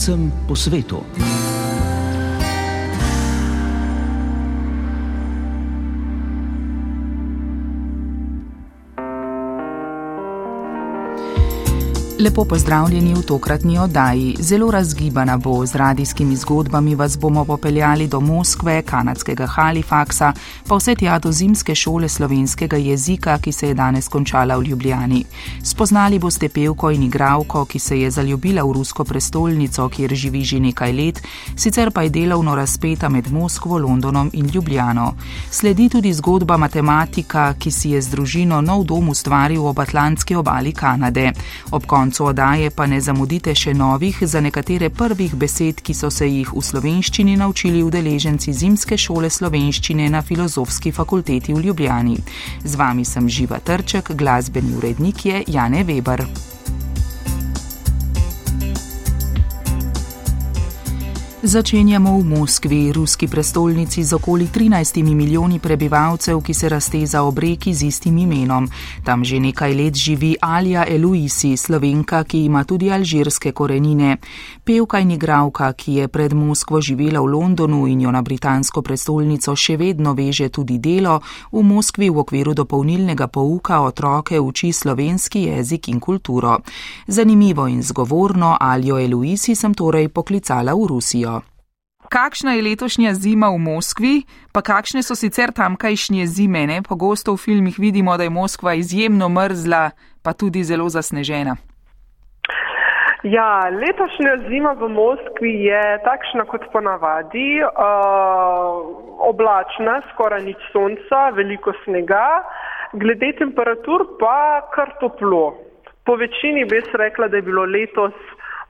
slovencem po svetu. Lepo pozdravljeni v tokratni oddaji. Zelo razgibana bo z radijskimi zgodbami. Vas bomo popeljali do Moskve, kanadskega Halifaxa, pa vse tja do zimske šole slovenskega jezika, ki se je danes končala v Ljubljani. Spoznali boste pevko in igravko, ki se je zaljubila v rusko prestolnico, kjer živi že nekaj let, sicer pa je delovno razpeta med Moskvo, Londonom in Ljubljano. Sledi tudi zgodba matematika, ki si je z družino nov dom ustvaril ob Atlantski obali Kanade koncu odaje pa ne zamudite še novih za nekatere prvih besed, ki so se jih v slovenščini naučili udeleženci Zimske šole slovenščine na Filozofski fakulteti v Ljubljani. Z vami sem Živa Trček, glasbeni urednik je Jane Weber. Začenjamo v Moskvi, ruski prestolnici z okoli 13 milijoni prebivalcev, ki se razteza ob reki z istim imenom. Tam že nekaj let živi Alja Eluisi, slovenka, ki ima tudi alžirske korenine. Pevka in igravka, ki je pred Moskvo živela v Londonu in jo na britansko prestolnico še vedno veže tudi delo, v Moskvi v okviru dopolnilnega pouka otroke uči slovenski jezik in kulturo. Zanimivo in zgovorno Aljo Eluisi sem torej poklicala v Rusijo kakšna je letošnja zima v Moskvi, pa kakšne so sicer tamkajšnje zime. Ne? Pogosto v filmih vidimo, da je Moskva izjemno mrzla, pa tudi zelo zasnežena. Ja, letošnja zima v Moskvi je takšna kot ponavadi, uh, oblačna, skoraj nič sonca, veliko snega, glede temperatur pa kar toplo. Po večini bi se rekla, da je bilo letos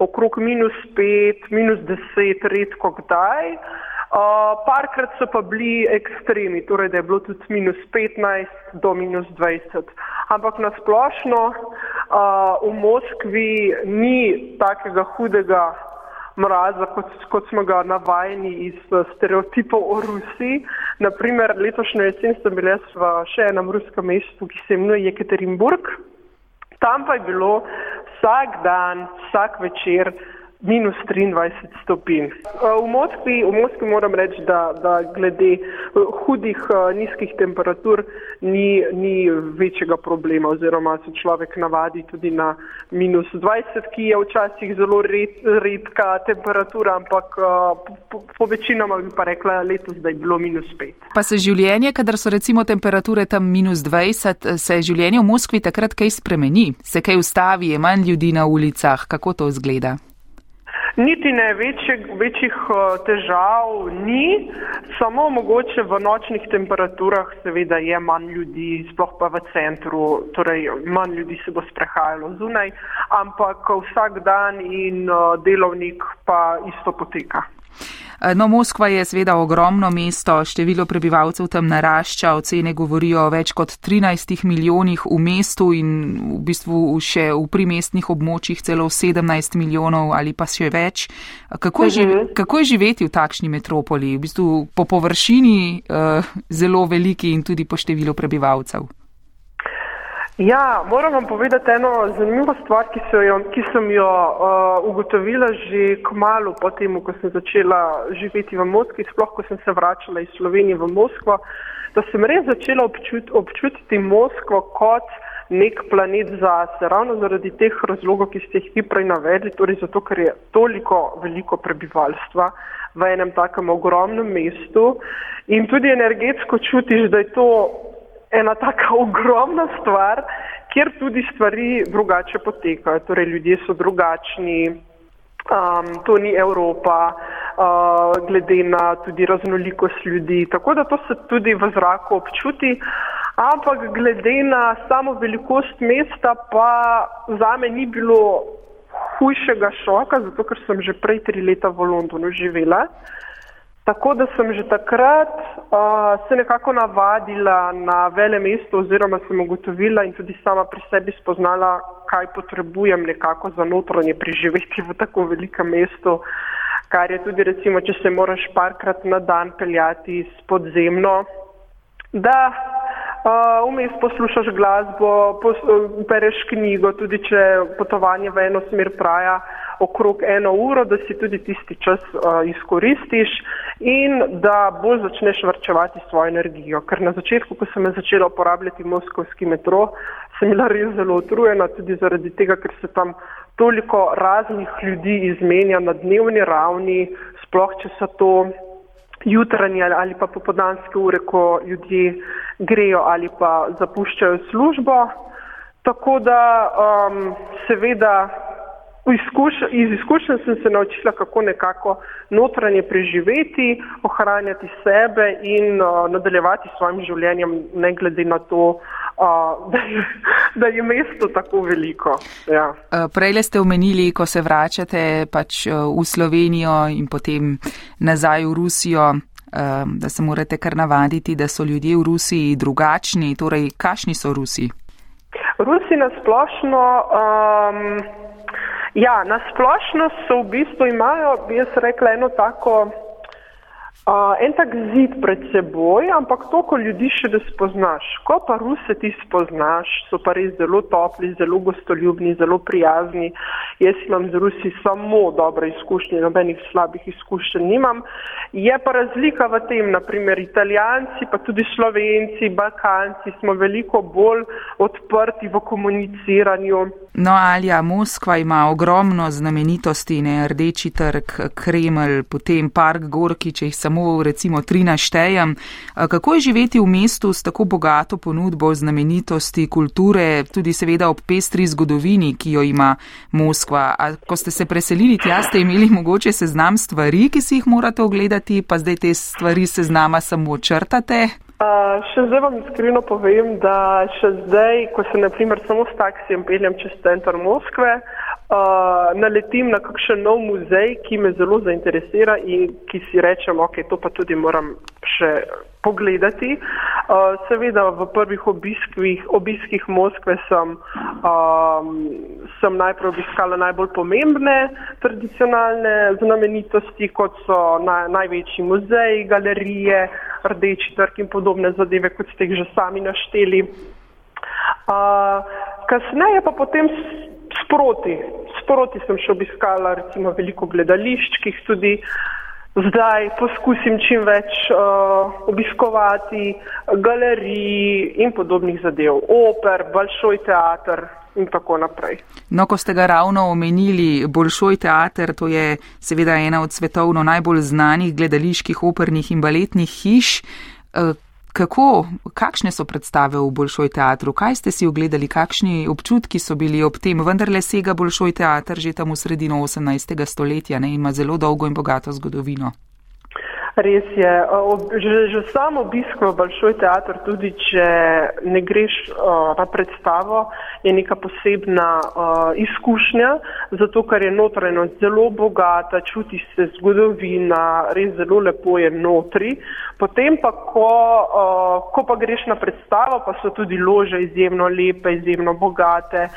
okrog minus 5, minus 10, redko kdaj. Uh, parkrat so pa bili ekstremi, torej da je bilo tudi minus 15 do minus 20. Ampak nasplošno uh, v Moskvi ni takega hudega mraza, kot, kot smo ga navajeni iz stereotipov o Rusiji. Naprimer, letošnjo jesen sem bila v še enem ruskem mestu, ki se imenuje Jekaterinburg. Tam pa je bilo vsak dan, vsak večer minus 23 stopinj. V Moskvi, v Moskvi moram reči, da, da glede eh, hudih eh, nizkih temperatur ni, ni večjega problema oziroma se človek navadi tudi na minus 20, ki je včasih zelo red, redka temperatura, ampak eh, po, po večinoma bi pa rekla letos, da je bilo minus 5. Pa se življenje, kadar so recimo temperature tam minus 20, se življenje v Moskvi takrat kaj spremeni? Se kaj ustavi, je manj ljudi na ulicah? Kako to izgleda? Niti ne večjih eh, težav ni, samo mogoče v nočnih temperaturah seveda je manj ljudi, sploh pa v centru, torej manj ljudi se bo sprehajalo zunaj, ampak vsak dan in eh, delovnik pa isto poteka. Eh, no, Moskva je seveda ogromno mesto, število prebivalcev tam narašča, ocene govorijo o več kot 13 milijonih v mestu in v bistvu še v primestnih območjih celo 17 milijonov ali pa še več. Kako je, žive, mhm. kako je živeti v takšni metropoli, v bistvu po površini uh, zelo veliki in tudi po številu prebivalcev? Ja, moram vam povedati eno zanimivo stvar, ki, jo, ki sem jo uh, ugotovila že k malu po tem, ko sem začela živeti v Moskvi, sploh ko sem se vračala iz Slovenije v Moskvo, da sem res začela občut, občutiti Moskvo kot nek planet zase, ravno zaradi teh razlogov, ki ste jih vi prej navedli, torej zato, ker je toliko veliko prebivalstva v enem takem ogromnem mestu. In tudi energetsko čutiš, da je to ena taka ogromna stvar, kjer tudi stvari drugače potekajo. Torej, ljudje so drugačni, um, to ni Evropa, uh, glede na tudi raznolikost ljudi. Tako da to se tudi v zraku občuti. Ampak glede na samo velikost mesta, pa za me ni bilo hujšega šoka, zato ker sem že prej tri leta v Londonu živela. Tako da sem že takrat uh, se nekako navadila na vele mesto oziroma sem ugotovila in tudi sama pri sebi spoznala, kaj potrebujem nekako za notranje preživeti v tako velikem mestu, kar je tudi recimo, če se moraš parkrat na dan peljati podzemno, da vmes uh, poslušaš glasbo, pos, uh, bereš knjigo, tudi če potovanje v eno smer praja okrog eno uro, da si tudi tisti čas uh, izkoristiš in da bolj začneš vrčevati svojo energijo. Ker na začetku, ko sem začela uporabljati moskovski metro, sem bila res zelo utrujena tudi zaradi tega, ker se tam toliko raznih ljudi izmenja na dnevni ravni, sploh če so to jutranje ali pa popodanske ure, ko ljudje grejo ali pa zapuščajo službo. Tako da um, seveda izkuš, iz izkušenj sem se naučila, kako nekako notranje preživeti, ohranjati sebe in uh, nadaljevati s svojim življenjem, ne glede na to, uh, da, je, da je mesto tako veliko. Ja. Uh, prej ste omenili, ko se vračate pač uh, v Slovenijo in potem nazaj v Rusijo, um, da se morate kar navaditi, da so ljudje v Rusiji drugačni. Torej, kakšni so Rusi? Rusi nasplošno. Um, Ja, na splošno so v bistvu imajo, bi jaz rekla, eno tako, uh, en tak zid pred seboj, ampak to, ko ljudi še ne spoznaš. Ko pa Ruse ti spoznaš, so pa res zelo topli, zelo gostoljubni, zelo prijazni. Jaz imam z Rusi samo dobre izkušnje, nobenih slabih izkušenj nimam. Je pa razlika v tem, naprimer italijanci, pa tudi slovenci, balkanci smo veliko bolj odprti v komuniciranju. No, Alja, Moskva ima ogromno znamenitosti, ne rdeči trg, Kremelj, potem park Gorki, če jih samo recimo tri naštejem. Kako je živeti v mestu s tako bogato ponudbo znamenitosti, kulture, tudi seveda ob pestri zgodovini, ki jo ima Moskva? A ko ste se preselili tja, ste imeli mogoče seznam stvari, ki si jih morate ogledati? pa zdaj te stvari se z nama samo črtate? Uh, še zdaj vam iskreno povem, da še zdaj, ko se naprimer samo s taksijem peljem čez center Moskve, uh, naletim na kakšen nov muzej, ki me zelo zainteresira in ki si rečem, ok, to pa tudi moram še pogledati. Uh, seveda v prvih obiskih, obiskih Moskve sem, um, sem najprej obiskala najbolj pomembne tradicionalne znamenitosti, kot so na, največji muzeji, galerije, rdeči trg in podobne zadeve, kot ste jih že sami našteli. Uh, kasneje pa potem sproti, sproti sem še obiskala recimo veliko gledališč, ki jih tudi zdaj poskusim čim več uh, obiskovati, galerij in podobnih zadev, oper, Balšoj teater. In tako naprej. No, ko ste ga ravno omenili, Bolšoj teater, to je seveda ena od svetovno najbolj znanih gledaliških, opernih in baletnih hiš. Kako, kakšne so predstave v Bolšoj teatru? Kaj ste si ogledali, kakšni občutki so bili ob tem? Vendar le sega Bolšoj teater že tam v sredino 18. stoletja ne? ima zelo dolgo in bogato zgodovino. Res je. Že, že sam obisk v Balšoj teatr, tudi če ne greš uh, na predstavo, je neka posebna uh, izkušnja, zato ker je notranjo zelo bogata, čuti se zgodovina, res zelo lepo je notri. Potem pa, ko, uh, ko pa greš na predstavo, pa so tudi lože izjemno lepe, izjemno bogate.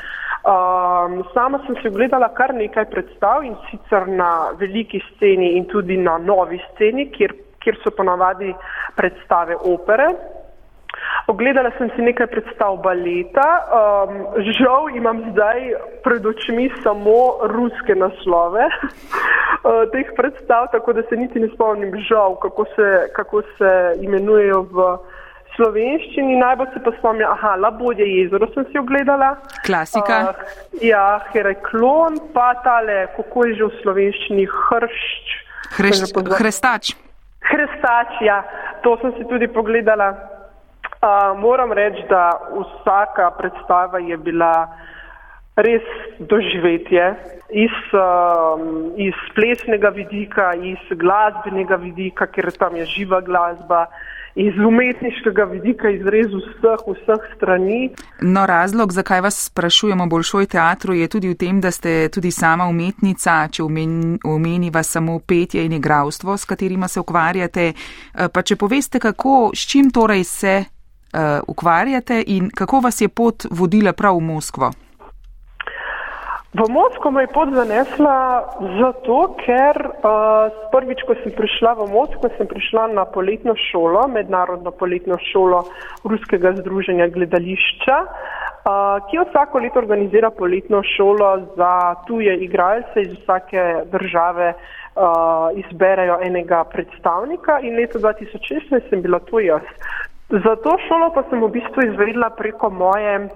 Um, sama sem se gledala kar nekaj predstav in sicer na veliki sceni in tudi na novi sceni, kjer, kjer so ponavadi predstave opere. Ogledala sem si nekaj predstav baleta. Um, žal imam zdaj pred očmi samo ruske naslove uh, teh predstav, tako da se niti ne spomnim žal, kako se, kako se imenujejo v slovenščini najbolj se pa spomnim, aha, Labodje jezero sem si ogledala. Klasika. Uh, ja, Hereklon, pa tale, kako je že v slovenščini, hršč. Hrestač. Hrestač, ja, to sem si tudi pogledala. Uh, moram reči, da vsaka predstava je bila res doživetje iz, um, iz plesnega vidika, iz glasbenega vidika, ker tam je živa glasba iz umetniškega vidika izrez vseh, vseh strani. No, razlog, zakaj vas sprašujemo boljšoj teatru, je tudi v tem, da ste tudi sama umetnica, če omeniva samo petje in igravstvo, s katerima se ukvarjate. Eh, pa če poveste, kako, s čim torej se uh, ukvarjate in kako vas je pot vodila prav v Moskvo? V Moskvo me je pot zanesla zato, ker uh, prvič, ko sem prišla v Moskvo, sem prišla na poletno šolo, mednarodno poletno šolo Ruskega združenja gledališča. ki vsako leto organizira poletno šolo za tuje igralce iz vsake države. Uh, izberejo enega predstavnika in leta 2016 sem bila to jaz. Za to šolo pa sem v bistvu izvedla preko moje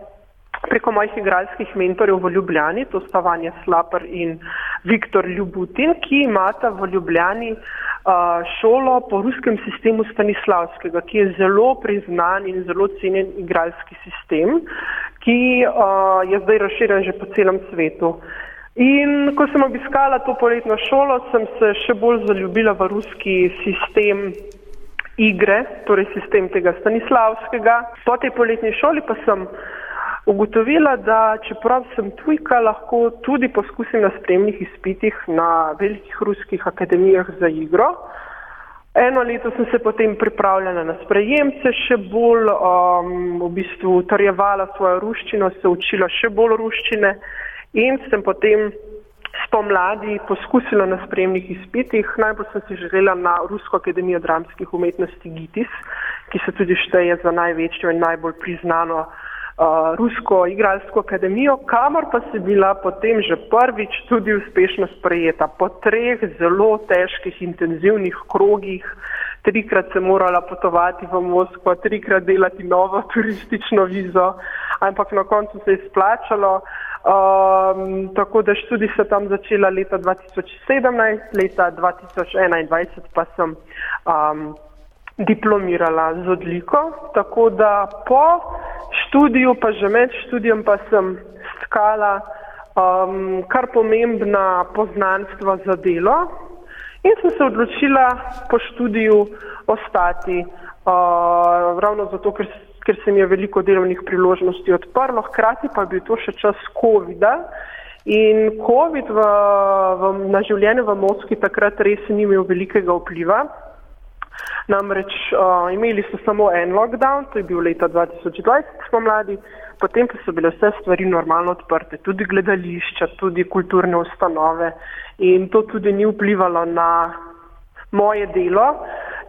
preko mojih igralskih mentorjev v Ljubljani, to sta Vanja Slapr in Viktor Ljubutin, ki imata v Ljubljani uh, šolo po ruskem sistemu Stanislavskega, ki je zelo priznan in zelo cenjen igralski sistem, ki uh, je zdaj razširjen že po celem svetu. In ko sem obiskala to poletno šolo, sem se še bolj zaljubila v ruski sistem igre, torej sistem tega Stanislavskega. Po tej poletni šoli pa sem ugotovila, da čeprav sem tujka, lahko tudi poskusim na spremnih izpitih na velikih ruskih akademijah za igro. Eno leto sem se potem pripravljala na sprejemce, še bolj um, v bistvu utrjevala svojo ruščino, se učila še bolj ruščine in sem potem spomladi poskusila na spremnih izpitih. Najbolj sem si želela na Rusko akademijo dramskih umetnosti GITIS, ki se tudi šteje za največjo in najbolj priznano uh, Rusko igralsko akademijo, kamor pa si bila potem že prvič tudi uspešno sprejeta. Po treh zelo težkih, intenzivnih krogih, trikrat se morala potovati v Moskvo, trikrat delati novo turistično vizo, ampak na koncu se je splačalo. Um, tako da študij se tam začela leta 2017, leta 2021 pa sem um, diplomirala z odliko, tako da po študiju, pa že med študijem, pa sem stkala um, kar pomembna poznanstva za delo in sem se odločila po študiju ostati, uh, ravno zato, ker, ker se mi je veliko delovnih priložnosti odprlo, hkrati pa bi to še čas COVID-a. In COVID v, v, na življenje v Moskvi takrat res ni imel velikega vpliva. Namreč uh, imeli so samo en lockdown, to je bil leta 2020 spomladi, potem pa so bile vse stvari normalno odprte, tudi gledališča, tudi kulturne ustanove in to tudi ni vplivalo na moje delo,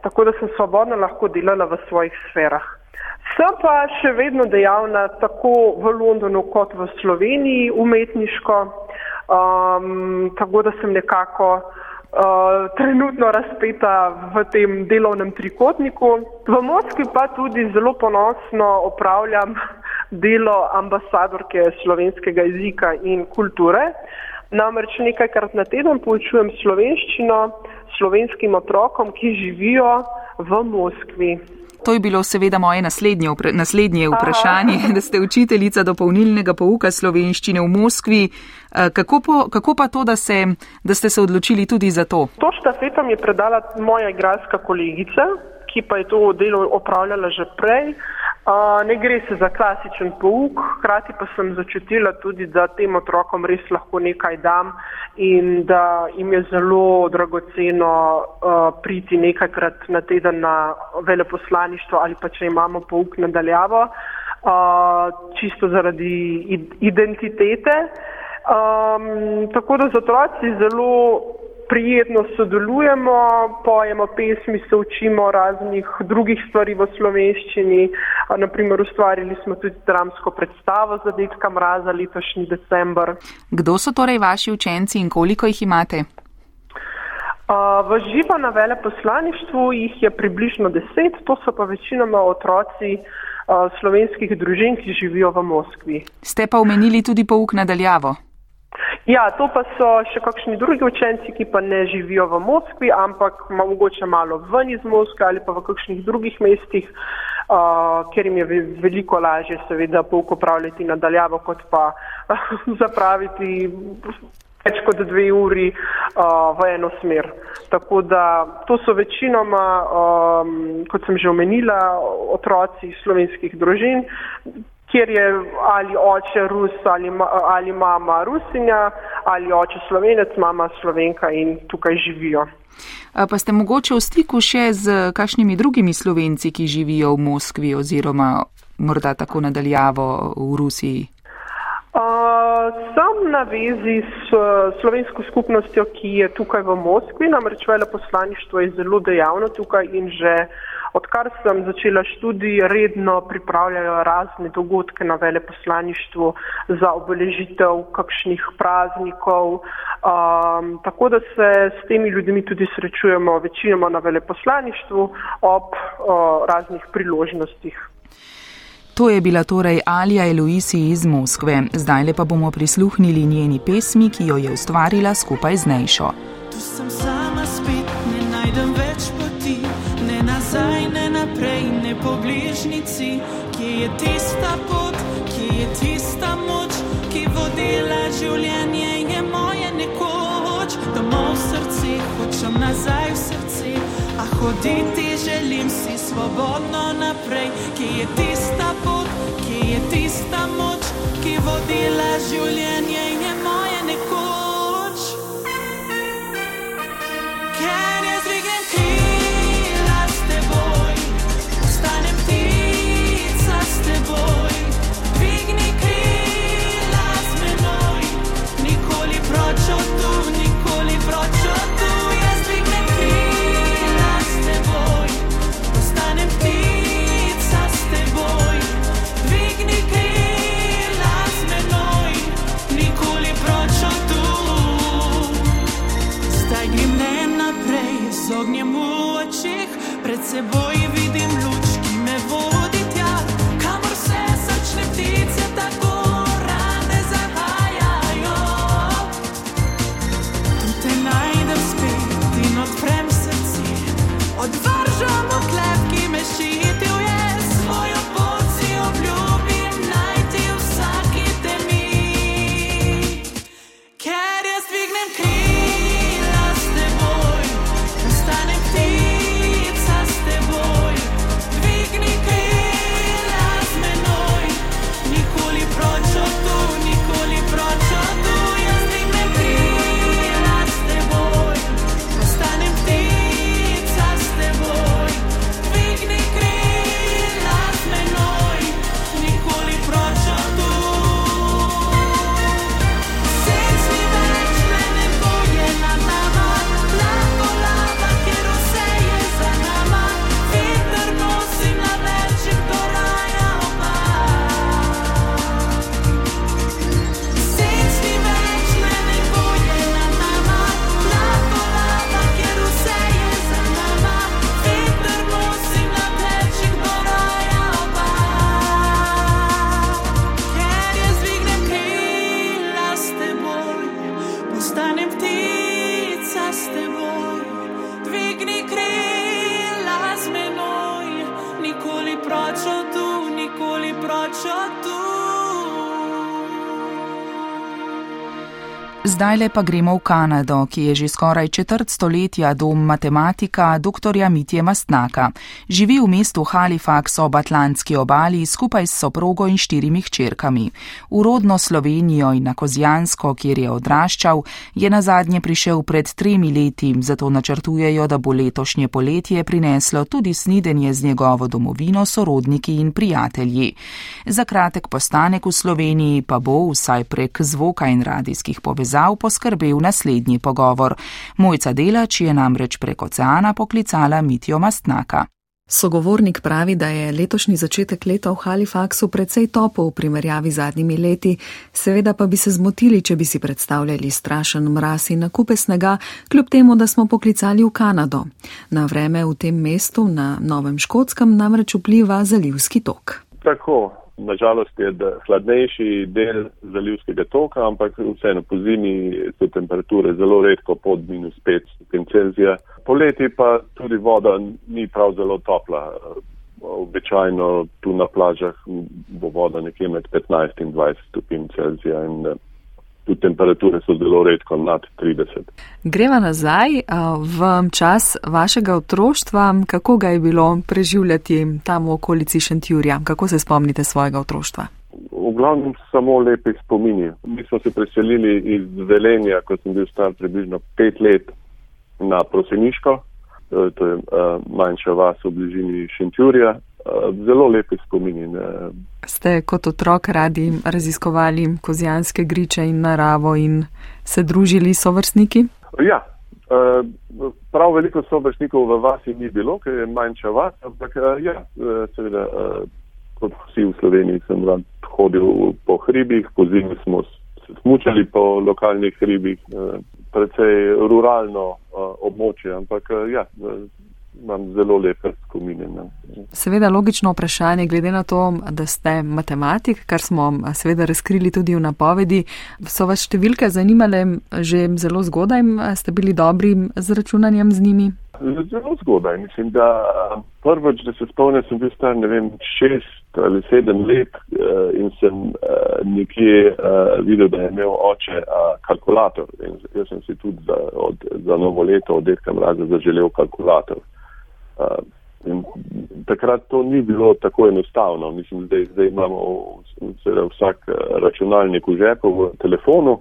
tako da sem svobodno lahko delala v svojih sferah. Sem pa še vedno dejavna tako v Londonu kot v Sloveniji umetniško, um, tako da sem nekako uh, trenutno razpeta v tem delovnem trikotniku. V Moskvi pa tudi zelo ponosno opravljam delo ambasadorke slovenskega jezika in kulture. Namreč nekajkrat na teden poučujem slovenščino slovenskim otrokom, ki živijo v Moskvi. To je bilo seveda moje naslednje, naslednje vprašanje, Aha. da ste učiteljica dopolnilnega pouka slovenščine v Moskvi. Eh, kako, po, kako pa to, da, se, da ste se odločili tudi za to? To štafeto mi je predala moja igralska kolegica, ki pa je to delo opravljala že prej. Uh, ne gre se za klasičen pouk, hkrati pa sem začutila tudi, da tem otrokom res lahko nekaj dam in da jim je zelo dragoceno uh, priti nekajkrat na teden na veleposlaništvo ali pa če imamo pouk nadaljavo, uh, čisto zaradi identitete. Um, tako da z otroci zelo prijetno sodelujemo, pojemo pesmi, se učimo raznih drugih stvari v slovenščini. Naprimer, ustvarili smo tudi dramsko predstavo za detka mraza letošnji december. Kdo so torej vaši učenci in koliko jih imate? V živo na veleposlaništvu jih je približno deset, to so pa večinoma otroci slovenskih družin, ki živijo v Moskvi. Ste pa omenili tudi pouk nadaljavo? Ja, to pa so še kakšni drugi učenci, ki pa ne živijo v Moskvi, ampak mogoče malo ven iz Moskve ali pa v kakšnih drugih mestih, uh, ker jim je veliko lažje seveda pouk upravljati nadaljavo, kot pa zapraviti več kot dve uri uh, v eno smer. Tako da to so večinoma, um, kot sem že omenila, otroci slovenskih družin kjer je ali oče Rus ali, ali mama Rusinja ali oče Slovenec, mama Slovenka in tukaj živijo. Pa ste mogoče v stiku še z kakšnimi drugimi Slovenci, ki živijo v Moskvi oziroma morda tako nadaljavo v Rusiji? Uh, sem na vezi s slovensko skupnostjo, ki je tukaj v Moskvi, namreč veleposlaništvo je zelo dejavno tukaj in že odkar sem začela študij, redno pripravljajo razne dogodke na veleposlaništvu za obeležitev kakšnih praznikov. Um, tako da se s temi ljudmi tudi srečujemo večinoma na veleposlaništvu ob uh, raznih priložnostih. To je bila torej Alija Eloisi iz Moskve. Zdaj le pa bomo prisluhnili njeni pesmi, ki jo je ustvarila skupaj z Nejšo. Tu sem sama spet, ne najdem več naprej, ne po bližnici. Kje je tista pot, kje je tista moč, ki vodila življenje, je moje nekoč. Domov v srce, hočem nazaj v srce, a hoditi želim si svobodno naprej. Kje je tista pot? je tista moč, ki vodila življenje in je moje nekoč. Pred seboj Zdaj le pa gremo v Kanado, ki je že skoraj četrt stoletja dom matematika dr. Mitje Mastnaka. Živi v mestu Halifax ob Atlantski obali skupaj s soprogo in štirimi hčerkami. V rodno Slovenijo in na Kozijansko, kjer je odraščal, je na zadnje prišel pred tremi leti, zato načrtujejo, da bo letošnje poletje prineslo tudi snidenje z njegovo domovino, sorodniki in prijatelji. Za kratek postanek v Sloveniji pa bo, vsaj prek zvoka in radijskih povezav poskrbel naslednji pogovor. Mojca Delač je namreč prek oceana poklicala Mitjo Mastnaka. Sogovornik pravi, da je letošnji začetek leta v Halifaxu precej topo v primerjavi z zadnjimi leti, seveda pa bi se zmotili, če bi si predstavljali strašen mraz in nakupe snega, kljub temu, da smo poklicali v Kanado. Na vreme v tem mestu, na Novem Škotskem, namreč vpliva zalivski tok. Tako, nažalost je hladnejši del zalivskega toka, ampak vseeno po zimi so temperature zelo redko pod minus 5 stopinj Celzija. Poleti pa tudi voda ni prav zelo topla. Običajno tu na plažah bo voda nekje med 15 in 20 stopinj Celzija in tudi temperature so zelo redko nad 30. Greva nazaj v čas vašega otroštva. Kako ga je bilo preživljati tam v okolici Šentjurja? Kako se spomnite svojega otroštva? V glavnem samo lepi spomini. Mi smo se preselili iz Velenja, ko sem bil star približno pet let na Proseniško. To je manjša vas v bližini Šentjurja. Zelo lepi spomini. Ste kot otrok radi raziskovali kozijanske griče in naravo in se družili s sovrstniki? Ja, prav veliko sovrstnikov v vasi ni bilo, ker je manjša vas, ampak ja, seveda, kot vsi v Sloveniji sem rad hodil po hribih, po zimi smo se smučali po lokalnih hribih, precej ruralno območje, ampak ja, imam zelo lepe spomine. Seveda logično vprašanje, glede na to, da ste matematik, kar smo seveda razkrili tudi v napovedi, so vas številke zanimale že zelo zgodaj, ste bili dobri z računanjem z njimi? Zelo zgodaj, mislim, da prvič, da se spomnim, sem bil star, ne vem, šest ali sedem let in sem nekje videl, da je imel oče kalkulator. In jaz sem si tudi za, od, za novo leto od detka mraza zaželel kalkulator. In takrat to ni bilo tako enostavno. Mislim, da zdaj imamo seveda vsak računalnik v žepu, v telefonu,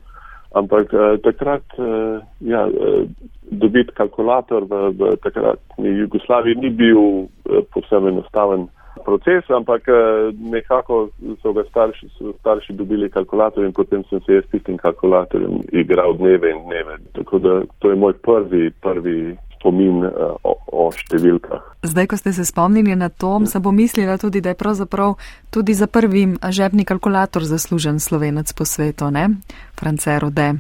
ampak uh, takrat uh, ja, uh, dobiti kalkulator v, v takratni Jugoslaviji ni bil uh, povsem enostaven proces, ampak uh, nekako so ga starši, so starši dobili kalkulator in potem sem se jaz s tistim kalkulatorjem igral dneve in dneve. Tako da to je moj prvi, prvi spomin uh, o, o številkah. Zdaj, ko ste se spomnili na to, sem pomislila tudi, da je pravzaprav tudi za prvim žepni kalkulator zaslužen slovenec po svetu, ne? Francero D.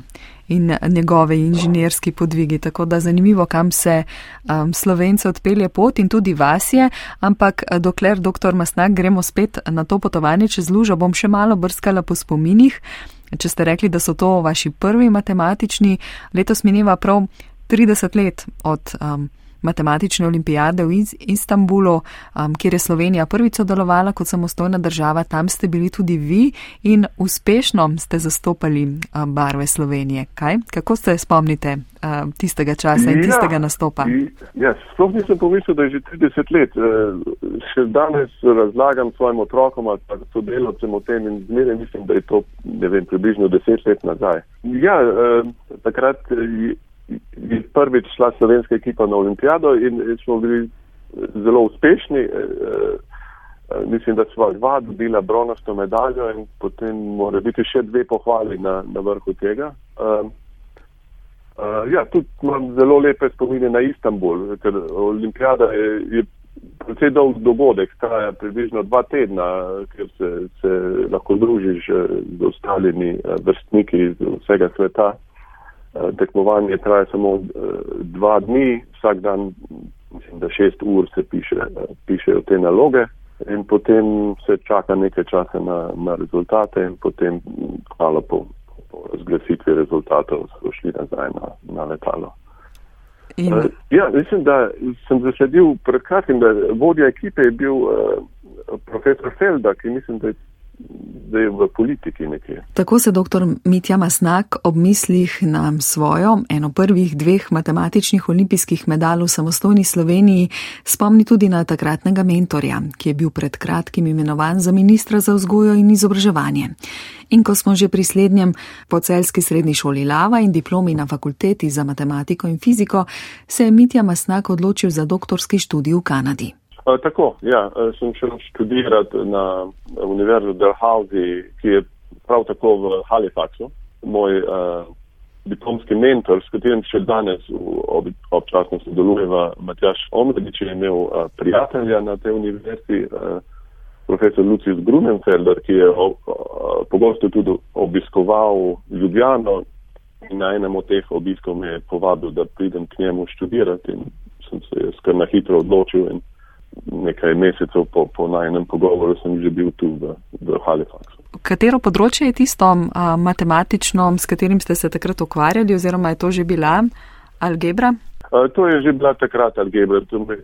In njegove inženirski podvigi. Tako da zanimivo, kam se um, slovence odpelje pot in tudi vas je. Ampak dokler, doktor Masnak, gremo spet na to potovanje čez lužo, bom še malo brskala po spominih. Če ste rekli, da so to vaši prvi matematični, letos mineva prav 30 let od um, matematične olimpijade v Istanbulu, um, kjer je Slovenija prvič sodelovala kot samostojna država, tam ste bili tudi vi in uspešno ste zastopali um, barve Slovenije. Kaj? Kako se spomnite um, tistega časa in tistega ja, nastopa? Ja, sploh nisem pomislil, da je že 30 let. Uh, še danes razlagam svojim otrokom ali pa sodelovcem o tem in zmeraj mislim, da je to, vem, približno 10 let nazaj. Ja, uh, takrat je prvič šla slovenska ekipa na olimpijado in smo bili zelo uspešni. E, e, mislim, da smo dva dobila bronasto medaljo in potem mora biti še dve pohvali na, na vrhu tega. Uh, ja, tudi imam zelo lepe spomine na Istanbul, ker olimpijada je, je precej dolg dogodek, traja približno dva tedna, ker se, se lahko družiš z ostalimi vrstniki iz vsega sveta. Eh, tekmovanje traja samo eh, dva dni, vsak dan, mislim, da šest ur se piše, eh, pišejo te naloge in potem se čaka nekaj časa na, na rezultate in potem hvala po, po razglasitvi rezultatov so šli nazaj na, na letalo. In... Uh, ja, mislim, da sem zasledil pred kratkim, da vodja ekipe je bil uh, profesor Felda, ki mislim, da je zdaj v politiki nekje. Tako se dr. Mitja Masnak ob mislih na svojo, eno prvih dveh matematičnih olimpijskih medalj v samostojni Sloveniji, spomni tudi na takratnega mentorja, ki je bil pred kratkim imenovan za ministra za vzgojo in izobraževanje. In ko smo že pri slednjem po celski srednji šoli Lava in diplomi na fakulteti za matematiko in fiziko, se je Mitja Masnak odločil za doktorski študij v Kanadi. Tako, ja, sem šel študirati na Univerzi Delhausi, ki je prav tako v Halifaxu. Moj uh, diplomski mentor, s katerim še danes ob, občasno sodelujeva, Matjaš Omredič, je imel uh, prijatelja na tej univerzi, uh, profesor Lucius Grunenfelder, ki je uh, pogosto tudi obiskoval Ljubljano in na enem od teh obiskov me je povabil, da pridem k njemu študirati in sem se skar na hitro odločil. In, nekaj mesecev po, po najnem pogovoru sem že bil tu v, v Halifaxu. Katero področje je tisto a, matematično, s katerim ste se takrat ukvarjali, oziroma je to že bila algebra? A, to je že bila takrat algebra. To me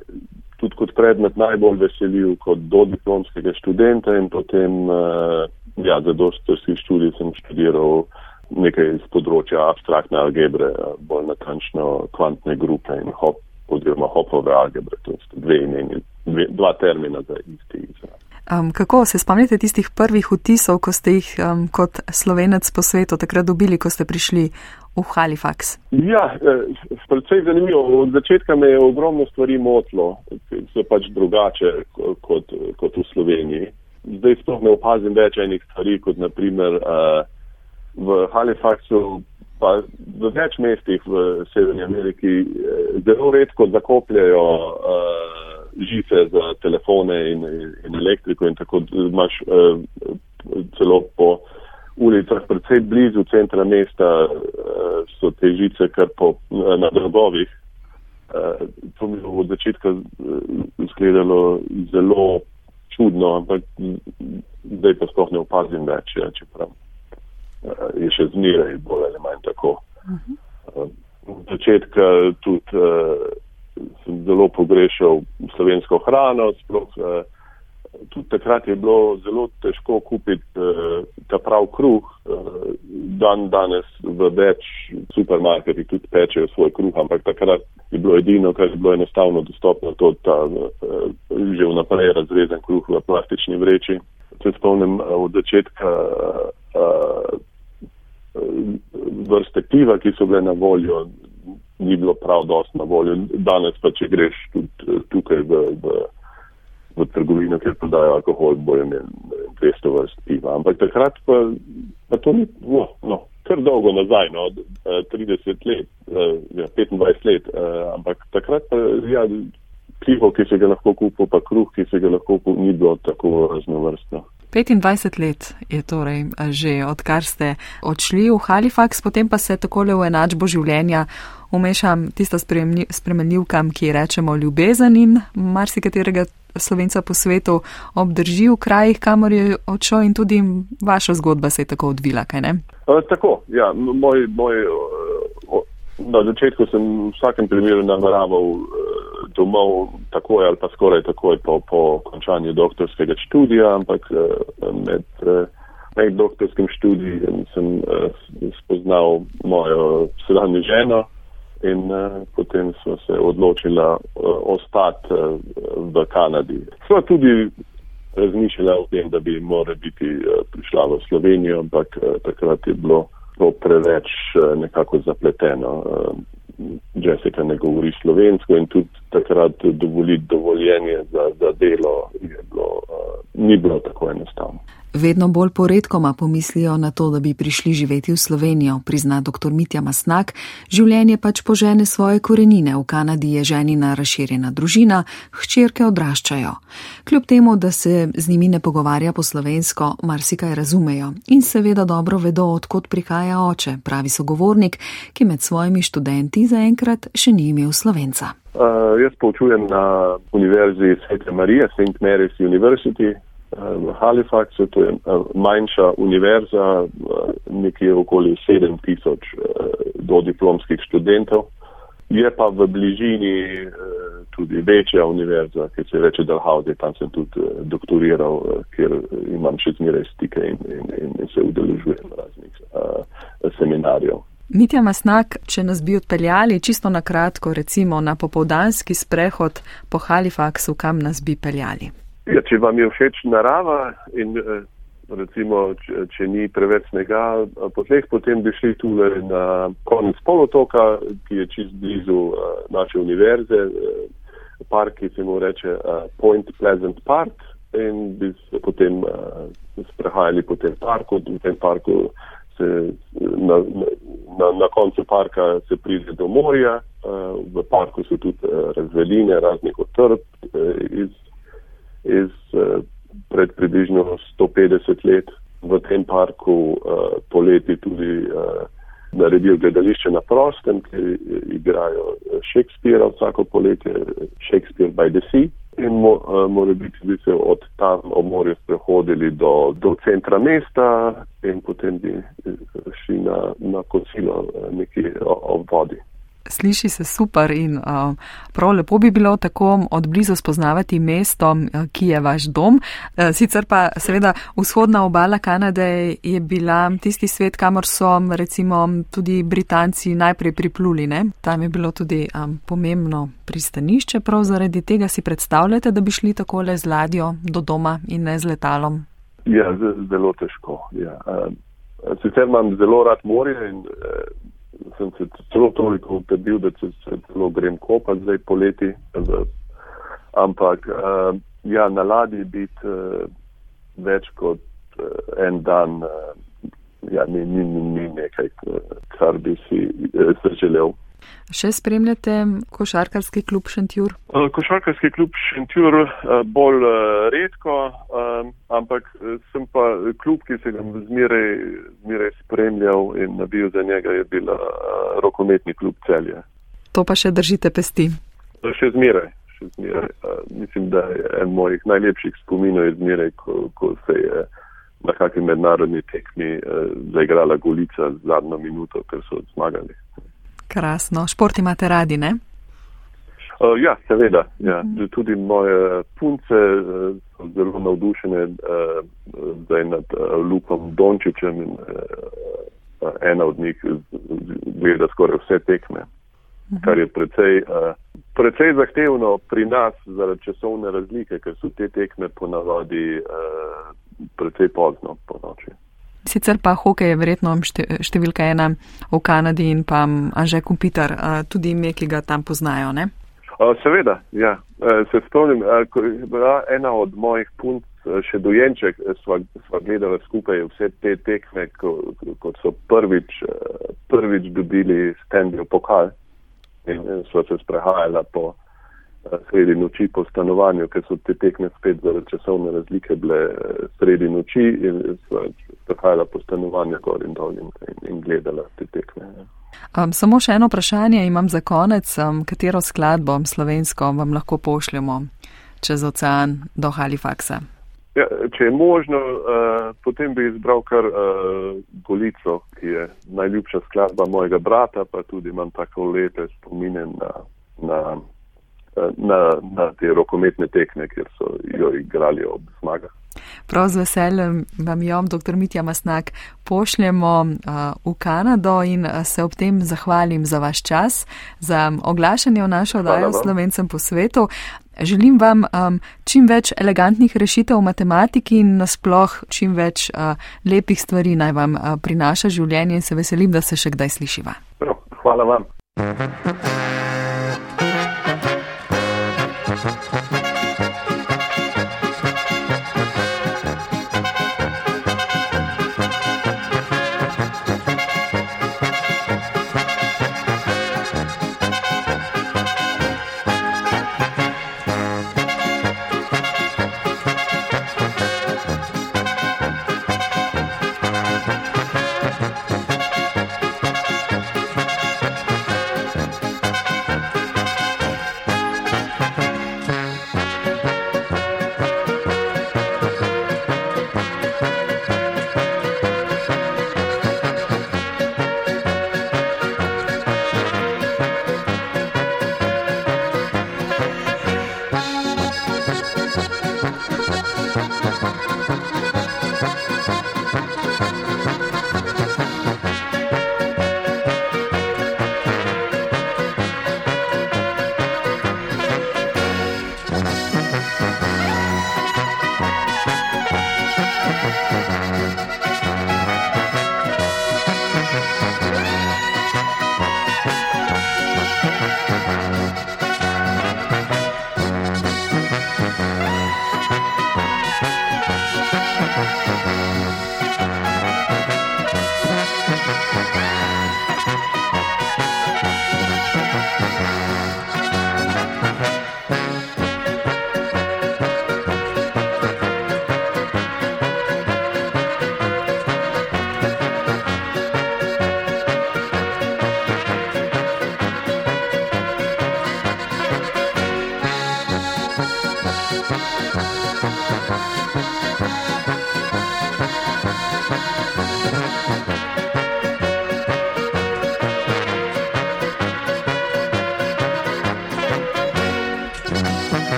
tudi kot predmet najbolj veselil kot dodiplomskega študenta in potem a, ja, za dostojski študij sem študiral nekaj iz področja abstraktne algebre, bolj natančno kvantne grupe in hop oziroma hopove algebre, to so dve imeni dve, dva termina za isti izraz. Um, kako se spomnite tistih prvih vtisov, ko ste jih um, kot slovenec po svetu takrat dobili, ko ste prišli v Halifax? Ja, predvsej zanimivo. Od začetka me je ogromno stvari motilo, so pač drugače kot, kot v Sloveniji. Zdaj sploh ne opazim več enih stvari, kot naprimer v Halifaxu, pa v več mestih v Severni Ameriki zelo redko zakopljajo žice za telefone in, in elektriko in tako imaš celo po ulicah, predvsej blizu centra mesta, eh, so te žice kar po, eh, na drogovih. Eh, to mi je od začetka izgledalo zelo čudno, ampak zdaj pa sploh ne opazim več, ja, čeprav je še zmeraj bolj ali manj tako. Od začetka tudi sem zelo pogrešal slovensko hrano, sploh tudi takrat je bilo zelo težko kupiti uh, ta prav kruh. Uh, dan danes v več supermarketih tudi pečejo svoj kruh, ampak takrat je bilo edino, kar je bilo enostavno dostopno, to ta uh, že vnaprej razrezen kruh v plastični vreči. Se spomnim uh, od začetka uh, vrste piva, ki so bile na voljo, ni bilo prav dost na voljo. Danes pa, če greš tudi tukaj v. v v trgovino, kjer prodajo alkohol, bojo imeli 200 vrst piva. Ampak takrat pa, pa to ni, no, no, kar dolgo nazaj, no, 30 eh, let, eh, ja, 25 let, eh, ampak takrat pa, ja, pivo, ki se ga lahko kupil, pa kruh, ki se ga lahko kupil, ni bilo tako raznovrstno. 25 let je torej že odkar ste odšli v Halifax, potem pa se takole v enačbo življenja umešam tisto spremenljivkam, ki rečemo ljubezen in marsikaterega slovenca po svetu obdrži v krajih, kamor je odšel in tudi vaša zgodba se je tako odvila, kaj ne? E, tako, ja, moj, moj, na začetku sem v vsakem primeru nameraval e, domov takoj ali pa skoraj takoj po, po končanju doktorskega študija, ampak e, med, med doktorskim študijem sem spoznal mojo sedanjo ženo in uh, potem smo se odločili uh, ostati uh, v Kanadi. Sva tudi razmišljala o tem, da bi morala biti uh, prišla v Slovenijo, ampak uh, takrat je bilo to preveč uh, nekako zapleteno. Uh, Jessica ne govori slovensko in tudi takrat dovoliti dovoljenje za, za delo bilo, uh, ni bilo tako enostavno. Vedno bolj poredkoma pomislijo na to, da bi prišli živeti v Slovenijo, prizna dr. Mitja Masnak. Življenje pač požene svoje korenine. V Kanadi je ženina razširjena družina, hčerke odraščajo. Kljub temu, da se z njimi ne pogovarja po slovensko, marsikaj razumejo in seveda dobro vedo, odkot prihaja oče, pravi sogovornik, ki med svojimi študenti zaenkrat še ni imel slovenca. Uh, jaz poučujem na Univerzi Svete Marije, St. Mary's University v Halifaxu, to je eh, manjša univerza, eh, nekje okoli 7000 eh, do diplomskih študentov. Je pa v bližini tudi večja univerza, ki se reče Dalhausen, tam sem tudi doktoriral, ker imam še zmeraj stike in, in, in, se udeležujem raznih seminarjev. Mitja Masnak, če nas bi odpeljali čisto na kratko, recimo na popovdanski sprehod po Halifaxu, kam nas bi peljali? Ja, če vam je všeč narava in eh, recimo, če, če ni preveč snega po tleh, potem bi šli tule na konec polotoka, ki je čist blizu uh, naše univerze, park, ki se mu reče Point Pleasant Park in bi se potem sprehajali po tem parku. V tem parku se na, na, na koncu parka se pride do morja, v parku so tudi razveline raznih otrp uh, iz iz uh, pred približno 150 let v tem parku uh, poleti tudi uh, naredil gledališče na prostem, kjer igrajo Shakespearea vsako poletje, Shakespeare by the Sea. In mo, mora biti, bi se od tam ob morju sprehodili do, do centra mesta in potem bi šli na, na kosilo nekje ob vodi. Sliši se super in uh, prav lepo bi bilo tako od blizu spoznavati mesto, ki je vaš dom. Uh, sicer pa seveda vzhodna obala Kanade je bila tisti svet, kamor so recimo tudi Britanci najprej pripluli. Ne? Tam je bilo tudi um, pomembno pristanišče, prav zaradi tega si predstavljate, da bi šli takole z ladjo do doma in ne z letalom. Ja, zelo težko. Ja. Sicer imam zelo rad morje in sem se celo toliko utrdil, da se, celo grem kopati zdaj poleti. Ampak uh, ja, na ladji biti uh, več kot uh, en dan uh, ja, ni, ni, ni, ni nekaj, kar bi si uh, želel. Še spremljate košarkarski klub Šentjur? Košarkarski klub Šentjur bolj redko, ampak sem pa klub, ki se ga zmeraj, zmeraj spremljal in nabil za njega, je bila rokometni klub celje. To pa še držite pesti? Še zmeraj. Še zmeraj. Mislim, da je en mojih najlepših spominov je zmeraj, ko, ko se je na kakšni mednarodni tekmi zaigrala Golica zadnjo minuto, ker so zmagali. Krasno. Šport imate radi, ne? Uh, ja, seveda. Ja. Mm. Tudi moje punce uh, so zelo navdušene uh, zdaj nad uh, Lukom Dončičem in uh, ena od njih gleda skoraj vse tekme, mm. kar je precej, uh, precej zahtevno pri nas zaradi časovne razlike, ker so te tekme ponavadi uh, precej pozno po noči. Sicer pa hokej je verjetno številka ena v Kanadi in pa Anže Kompitar, tudi ime, ki ga tam poznajo, ne? Seveda, ja. E, se spomnim, ko je bila ena od mojih punc še dojenček, sva, sva gledala skupaj vse te tekme, ko, ko so prvič, prvič dobili stendijo pokal in sva se sprehajala po sredi noči po stanovanju, ker so te tekme spet zaradi časovne razlike bile eh, sredi noči in so prihajala po stanovanju gor in dol in, in gledala te tekme. Um, samo še eno vprašanje imam za konec. Um, katero skladbo slovensko vam lahko pošljemo čez ocean do Halifaxa? Ja, če je možno, uh, potem bi izbral kar uh, Golico, ki je najljubša skladba mojega brata, pa tudi imam tako lepe spomine na, na na, na te rokometne tekme, kjer so jo igrali ob zmagah. Prav z veseljem vam jo, dr. Mitja Masnak, pošljemo uh, v Kanado in se ob tem zahvalim za vaš čas, za oglašanje v našo oddajo Slovencem po svetu. Želim vam um, čim več elegantnih rešitev v matematiki in nasploh čim več uh, lepih stvari naj vam uh, prinaša življenje in se veselim, da se še kdaj slišiva. Hvala vam. Mm-hmm.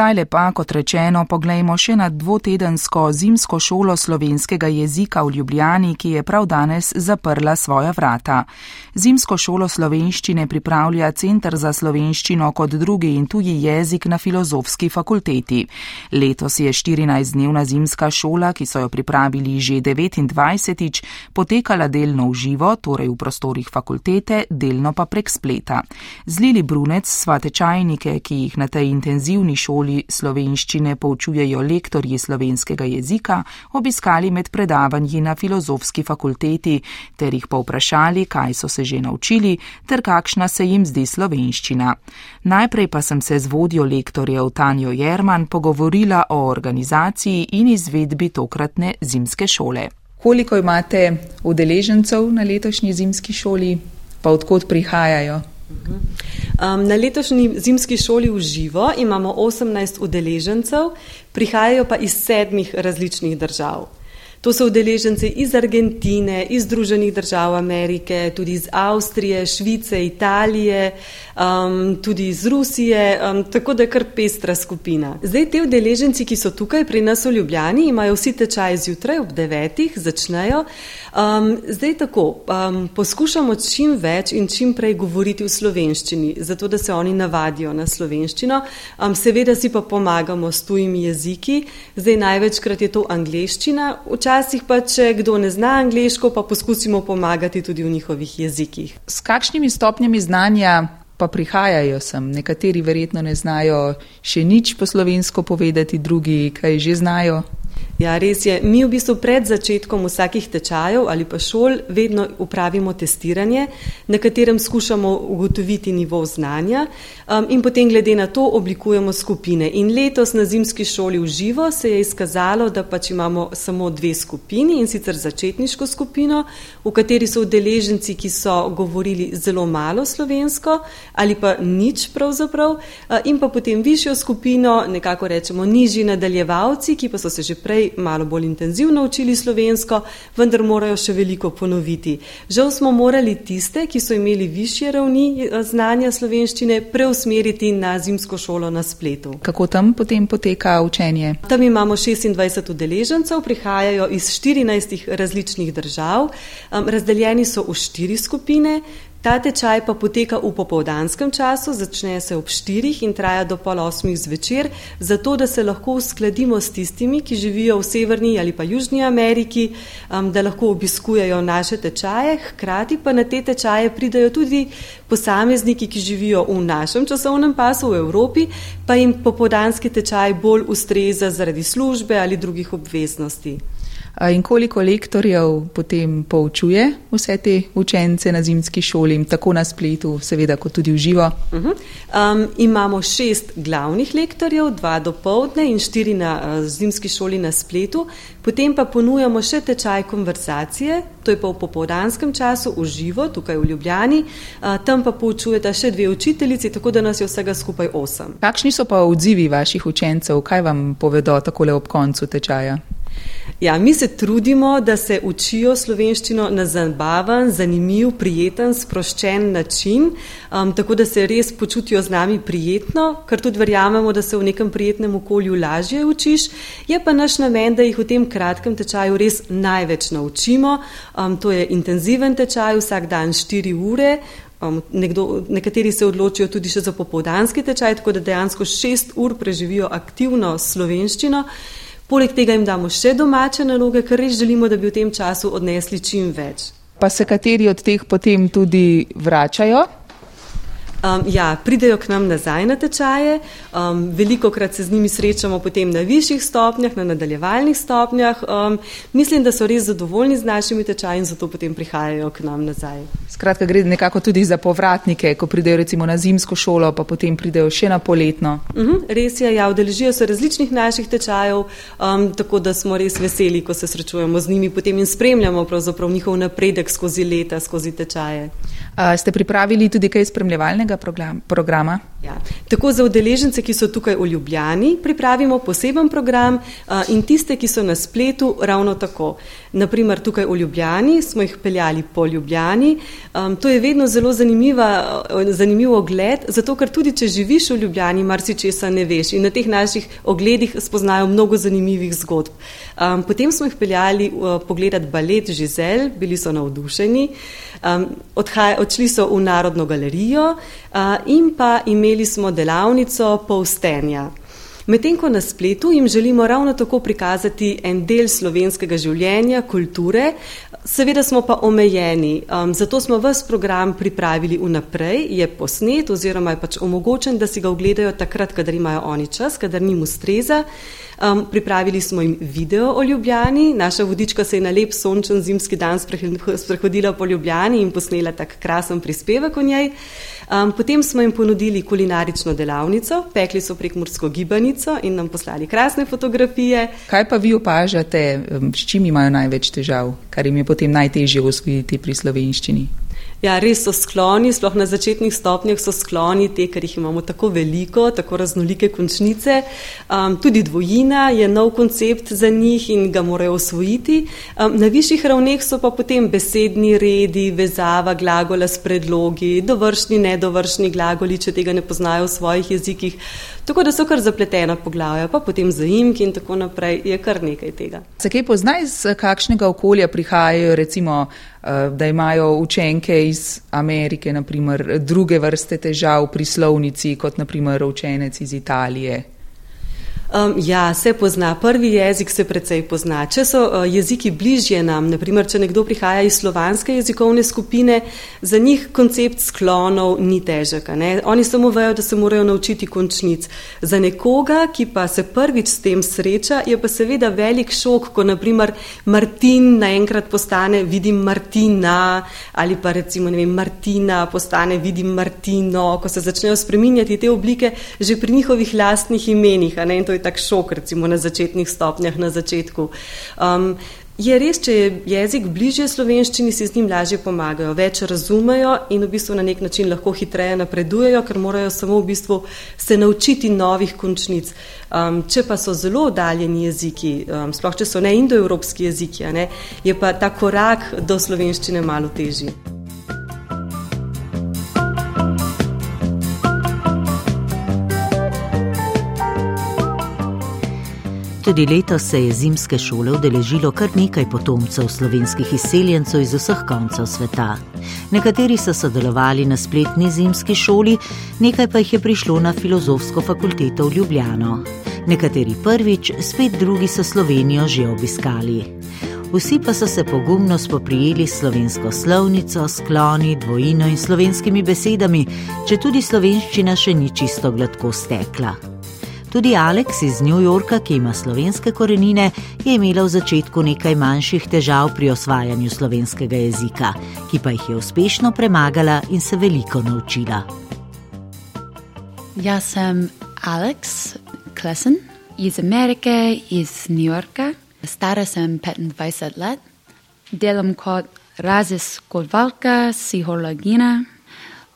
Zdaj lepa, kot rečeno, poglejmo še na dvotedensko zimsko šolo slovenskega jezika v Ljubljani, ki je prav danes zaprla svoja vrata. Zimsko šolo slovenščine pripravlja Centr za slovenščino kot drugi in tuji jezik na filozofski fakulteti. Letos je 14-dnevna zimska šola, ki so jo pripravili že 29-tič, potekala delno v živo, torej v prostorih fakultete, delno pa prek spleta. Zlili Brunec sva tečajnike, ki jih na tej intenzivni šoli slovenščine poučujejo lektorji slovenskega jezika, obiskali med predavanji na filozofski fakulteti ter jih povprašali, kaj so se že naučili ter kakšna se jim zdi slovenščina. Najprej pa sem se z vodjo lektorjev Tanjo Jerman pogovorila o organizaciji in izvedbi tokratne zimske šole. Koliko imate udeležencev na letošnji zimski šoli, pa odkot prihajajo? Um, na letošnji zimski šoli v živo imamo 18 udeležencev, prihajajo pa iz sedmih različnih držav. To so udeleženci iz Argentine, iz Združenih držav Amerike, tudi iz Avstrije, Švice, Italije, um, tudi iz Rusije, um, tako da je kar pestra skupina. Zdaj, te udeleženci, ki so tukaj pri nas v Ljubljani, imajo vsi tečaj zjutraj ob devetih, začnejo. Um, zdaj tako, um, poskušamo čim več in čim prej govoriti v slovenščini, zato da se oni navadijo na slovenščino. Um, seveda si pa pomagamo s tujimi jeziki, zdaj največkrat je to angliščina. Včasih pa, če kdo ne zna angliško, pa poskusimo pomagati tudi v njihovih jezikih. S kakšnimi stopnjami znanja pa prihajajo sem? Nekateri verjetno ne znajo še nič po slovensko povedati, drugi kaj že znajo. Ja, res je. Mi v bistvu pred začetkom vsakih tečajev ali pa šol vedno upravimo testiranje, na katerem skušamo ugotoviti nivo znanja um, in potem glede na to oblikujemo skupine. In letos na zimski šoli v živo se je izkazalo, da pač imamo samo dve skupini in sicer začetniško skupino, v kateri so udeleženci, ki so govorili zelo malo slovensko ali pa nič pravzaprav uh, in pa potem višjo skupino, nekako rečemo nižji nadaljevalci, ki pa so se že prej malo bolj intenzivno učili slovensko, vendar morajo še veliko ponoviti. Žal smo morali tiste, ki so imeli više ravni eh, znanja slovenščine, preusmeriti na zimsko šolo na spletu. Kako tam potem poteka učenje? Tam imamo 26 udeležencev, prihajajo iz 14 različnih držav, razdeljeni so v štiri skupine. Ta tečaj pa poteka v popovdanskem času, začne se ob štirih in traja do pol osmih zvečer, zato da se lahko uskladimo s tistimi, ki živijo v Severni ali pa Južni Ameriki, um, da lahko obiskujejo naše tečaje, hkrati pa na te tečaje pridajo tudi posamezniki, ki živijo v našem časovnem pasu v Evropi, pa jim popovdanski tečaj bolj ustreza zaradi službe ali drugih obveznosti. In koliko lektorjev potem poučuje vse te učence na zimski šoli, tako na spletu, seveda, kot tudi v živo? Uh -huh. um, imamo šest glavnih lektorjev, dva do povdne in štiri na uh, zimski šoli na spletu, potem pa ponujamo še tečaj konverzacije, to je pa v popovdanskem času v živo, tukaj v Ljubljani, uh, tam pa poučujeta še dve učiteljici, tako da nas je vsega skupaj osem. Kakšni so pa odzivi vaših učencev, kaj vam povedo takole ob koncu tečaja? Ja, mi se trudimo, da se učijo slovenščino na zabaven, zanimiv, prijeten, sproščen način, um, tako da se res počutijo z nami prijetno, ker tudi verjamemo, da se v nekem prijetnem okolju lažje učiš. Je pa naš namen, da jih v tem kratkem tečaju res največ naučimo. Um, to je intenziven tečaj, vsak dan 4 ure. Um, nekdo, nekateri se odločijo tudi še za popovdanski tečaj, tako da dejansko 6 ur preživijo aktivno slovenščino. Poleg tega jim damo še domače naloge, ker res želimo, da bi v tem času odnesli čim več. Pa se kateri od teh potem tudi vračajo? Um, ja, pridejo k nam nazaj na tečaje, um, veliko krat se z njimi srečamo potem na višjih stopnjah, na nadaljevalnih stopnjah. Um, mislim, da so res zadovoljni z našimi tečaji in zato potem prihajajo k nam nazaj. Skratka, gre nekako tudi za povratnike, ko pridejo recimo na zimsko šolo, pa potem pridejo še na poletno. Uh mhm, -huh, res je, ja, udeležijo se različnih naših tečajev, um, tako da smo res veseli, ko se srečujemo z njimi potem in spremljamo njihov napredek skozi leta, skozi tečaje. Ste pripravili tudi kaj spremljevalnega programa? Ja. Tako za udeležence, ki so tukaj v Ljubljani, pripravimo poseben program in tiste, ki so na spletu, ravno tako. Naprimer, tukaj v Ljubljani smo jih peljali po Ljubljani. To je vedno zelo zanimiv ogled, zato ker tudi, če živiš v Ljubljani, marsičesa ne veš in na teh naših ogledih spoznajo mnogo zanimivih zgodb. Potem smo jih peljali pogledati balet Žizel, bili so navdušeni. Odhaj, odšli so v Narodno galerijo in pa imeli smo delavnico povstenja. Medtem ko na spletu jim želimo ravno tako prikazati en del slovenskega življenja, kulture, seveda smo pa omejeni. Um, zato smo vse program pripravili vnaprej, je posnet oziroma je pač omogočen, da si ga ogledajo takrat, kadar imajo oni čas, kadar njim ustreza. Um, pripravili smo jim video o Ljubljani, naša vodička se je na lep sončen zimski dan sprehodila po Ljubljani in posnela tak krasen prispevek o njej. Um, potem smo jim ponudili kulinarično delavnico, pekli so prek Mursko gibanico in nam poslali krasne fotografije. Kaj pa vi opažate, s čim imajo največ težav, kar jim je potem najtežje usvojiti pri slovenščini? Ja, res so skloni, sploh na začetnih stopnjah so skloni, te, ker jih imamo tako veliko, tako raznolike končnice. Um, tudi dvojina je nov koncept za njih in ga morajo osvojiti. Um, na višjih ravneh so pa potem besedni redi, vezava glagola s predlogi, dovršni, nedovršni glagoli, če tega ne poznajo v svojih jezikih. Tako da so kar zapletena poglavja, pa potem zaimki in tako naprej, je kar nekaj tega. Zakaj poznaj, iz kakšnega okolja prihajajo, recimo, eh, da imajo učenke iz Amerike, naprimer, druge vrste težav pri slovnici, kot naprimer učenec iz Italije? Um, ja, se pozna. Prvi jezik se precej pozna. Če so uh, jeziki bližje nam, naprimer, če nekdo prihaja iz slovanske jezikovne skupine, za njih koncept sklonov ni težek. Oni samo vejo, da se morajo naučiti končnic. Za nekoga, ki pa se prvič s tem sreča, je pa seveda velik šok, ko naprimer Martin naenkrat postane vidim Martina ali pa recimo vem, Martina postane vidim Martino, ko se začnejo spreminjati te oblike že pri njihovih lastnih imenih je tak šok, recimo na začetnih stopnjah, na začetku. Um, je res, če je jezik bližje slovenščini, si z njim lažje pomagajo, več razumejo in v bistvu na nek način lahko hitreje napredujejo, ker morajo samo v bistvu se naučiti novih končnic. Um, če pa so zelo oddaljeni jeziki, um, sploh če so ne indoevropski jeziki, ne, je pa ta korak do slovenščine malo težji. Tudi letos se je zimske šole udeležilo kar nekaj potomcev slovenskih izseljencev iz vseh koncev sveta. Nekateri so sodelovali na spletni zimski šoli, nekaj pa jih je prišlo na filozofsko fakulteto v Ljubljano. Nekateri prvič, spet drugi so Slovenijo že obiskali. Vsi pa so se pogumno spoprijeli s slovensko slovnico, skloni, dvojino in slovenskimi besedami, če tudi slovenščina še ni čisto gladko stekla. Tudi Aleks iz New Yorka, ki ima slovenske korenine, je imela v začetku nekaj manjših težav pri osvajanju slovenskega jezika, ki pa jih je uspešno premagala in se veliko naučila. Jaz sem Aleks Klesen iz Amerike, iz New Yorka. Stara sem 25 let, delam kot raziskovalka psihologina.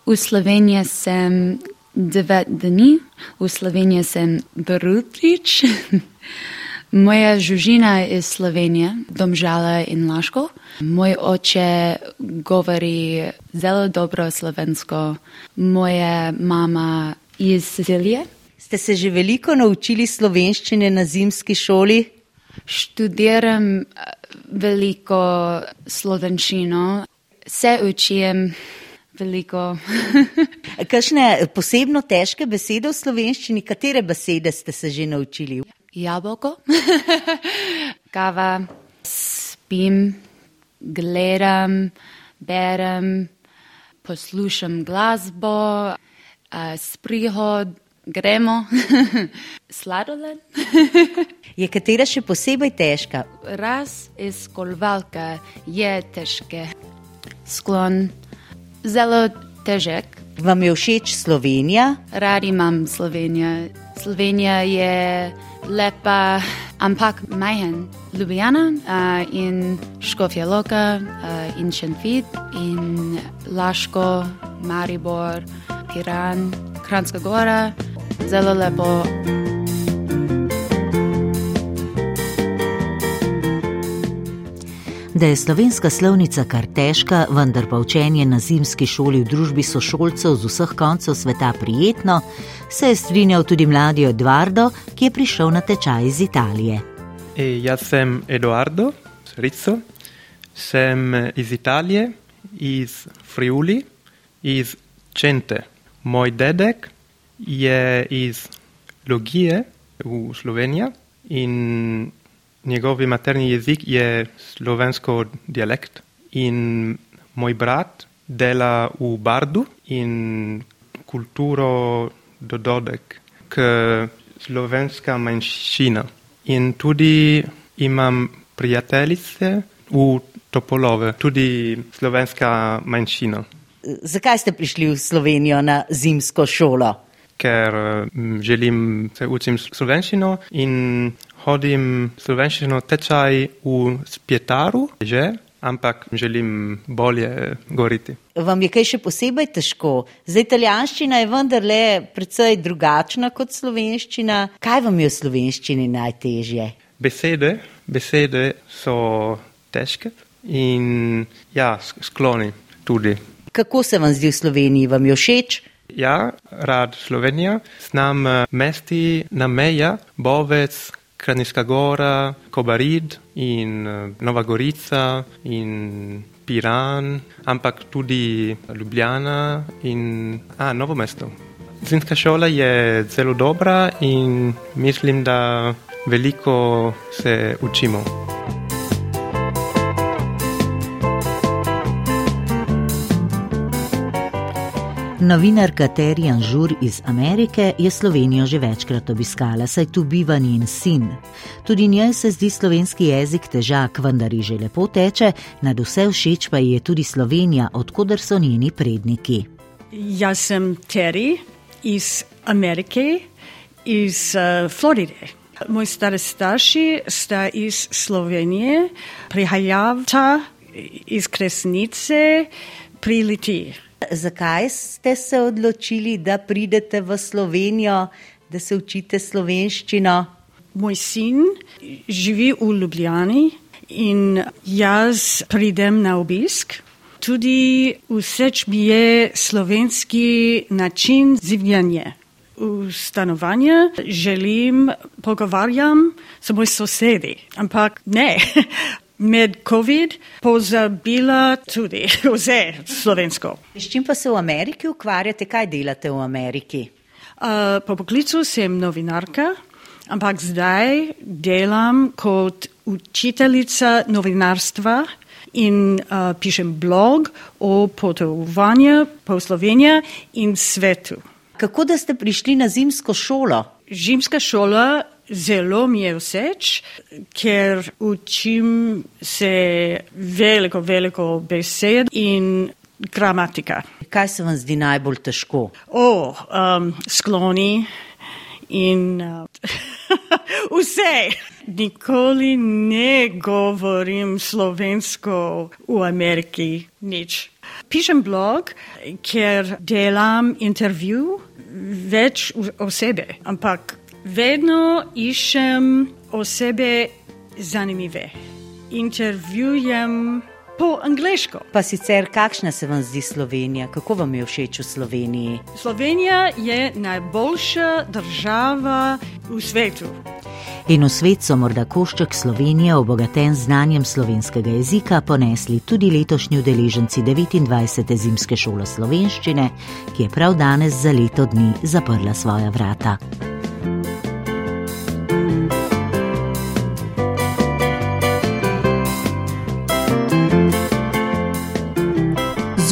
V Sloveniji sem devet dni, v Sloveniji sem Brutič. Moja družina je iz Slovenije, domžala in laško. Moj oče govori zelo dobro slovensko, moja mama iz Sicilije. Ste se že veliko naučili slovenščine na zimski šoli? Študiram eh, veliko slovenščino, se učim Veliko. Kakšne posebno težke besede v slovenščini, katere besede ste se že naučili? Jabolko, kava, spim, gledam, berem, poslušam glasbo, sprihod, gremo, sladoled. je katera še posebej težka? Raz iz kolvalka je težke. Sklon zelo težek. Vam je všeč Slovenija? Radi imam Slovenijo. Slovenija je lepa, ampak majhen. Ljubljana uh, in Škofja Loka uh, in Šenfit in Laško, Maribor, Piran, Kranska Gora, zelo lepo. Da je slovenska slovnica kar težka, vendar pa učenje na zimski šoli v družbi sošolcev z vseh koncev sveta prijetno, se je strinjal tudi mladi Eduardo, ki je prišel na tečaj iz Italije. E, jaz sem Eduardo Rizzo, sem iz Italije, iz Friuli, iz Čente. Moj dedek je iz Logije v Sloveniji in njegov materni jezik je slovensko dialekt. In moj brat dela v Bardu in kulturo dododek k slovenska manjšina. In tudi imam prijateljice v Topolove, tudi slovenska manjšina. Zakaj ste prišli v Slovenijo na zimsko šolo? Ker želim se učiti slovenščino in hodim slovenščino tečaj v Spjetaru, že, ampak želim bolje govoriti. Vam je kaj še posebej težko? Zdaj, italijanščina je vendarle precej drugačna kot slovenščina. Kaj vam je v slovenščini najtežje? Besede, besede so težke in ja, skloni tudi. Kako se vam zdi v Sloveniji? Vam je všeč? Ja, rad Slovenija. Znam mesti na meja, Bovec, Kranjska Gora, Kobarid in Nova Gorica in Piran, ampak tudi Ljubljana in a, Novo mesto. Zimska šola je zelo dobra in mislim, da veliko se učimo. Novinarka Terjan Žur iz Amerike je Slovenijo že večkrat obiskala, saj tu biva njen sin. Tudi njej se zdi slovenski jezik težak, vendar ji že lepo teče, nad vse všeč pa ji je tudi Slovenija, odkuder so njeni predniki. Jaz sem Terry iz Amerike, iz uh, Floride. Moji stari starši sta iz Slovenije, prihajavta iz Kresnice, prileti. Zakaj ste se odločili, da pridete v Slovenijo, da se učite slovenščino? Moj sin živi v Ljubljani in jaz pridem na obisk. Tudi všeč mi je slovenski način življenja. V stanovanju želim pogovarjati s mojimi sosedi, ampak ne. Med COVID pozabila tudi vse slovensko. S čim pa se v Ameriki ukvarjate, kaj delate v Ameriki? Uh, po poklicu sem novinarka, ampak zdaj delam kot učiteljica novinarstva in uh, pišem blog o potovanju po Sloveniji in svetu. Kako da ste prišli na zimsko šolo? Zimska šola zelo mi je všeč, ker učim se veliko, veliko besed in gramatika. Kaj se vam zdi najbolj težko? O, um, skloni in uh, vse. Nikoli ne govorim slovensko v Ameriki, nič. Pišem blog, ker delam intervju več osebe, ampak vedno iščem osebe zanimive. Intervjujem po angliško. Pa sicer, kakšna se vam zdi Slovenija, kako vam je všeč v Sloveniji? Slovenija je najboljša država v svetu. In v svet so morda košček Slovenije, obogaten z znanjem slovenskega jezika, ponesli tudi letošnji udeleženci 29. zimske šole slovenščine, ki je prav danes za leto dni zaprla svoja vrata.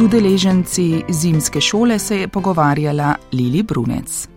Z udeleženci zimske šole se je pogovarjala Lili Brunec.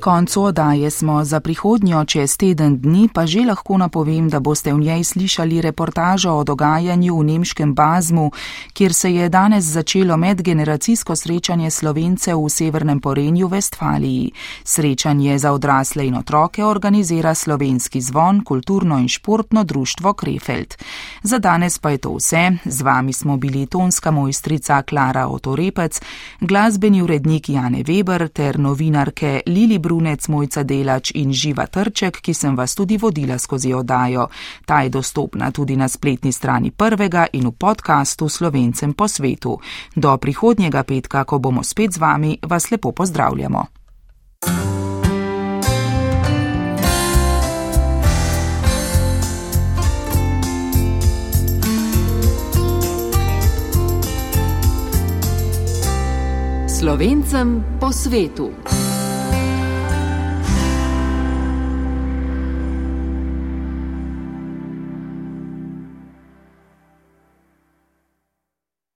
Koncu odaje smo za prihodnjo čez teden dni, pa že lahko napovem, da boste v njej slišali reportažo o dogajanju v nemškem Bazmu, kjer se je danes začelo medgeneracijsko srečanje slovencev v severnem Porenju Vestfaliji. Srečanje za odrasle in otroke organizira slovenski zvon, kulturno in športno društvo Krefeld. Za danes pa je to vse. Z vami smo bili tonska mojstrica Klara Otorepec, glasbeni urednik Jane Weber ter novinarke Lili Brun. Brunec, Mojca Delač in Živa Trček, ki sem vas tudi vodila skozi odajo. Ta je dostopna tudi na spletni strani prvega in v podkastu Slovencem po svetu. Do prihodnjega petka, ko bomo spet z vami, vas lepo pozdravljamo. Slovencem po svetu.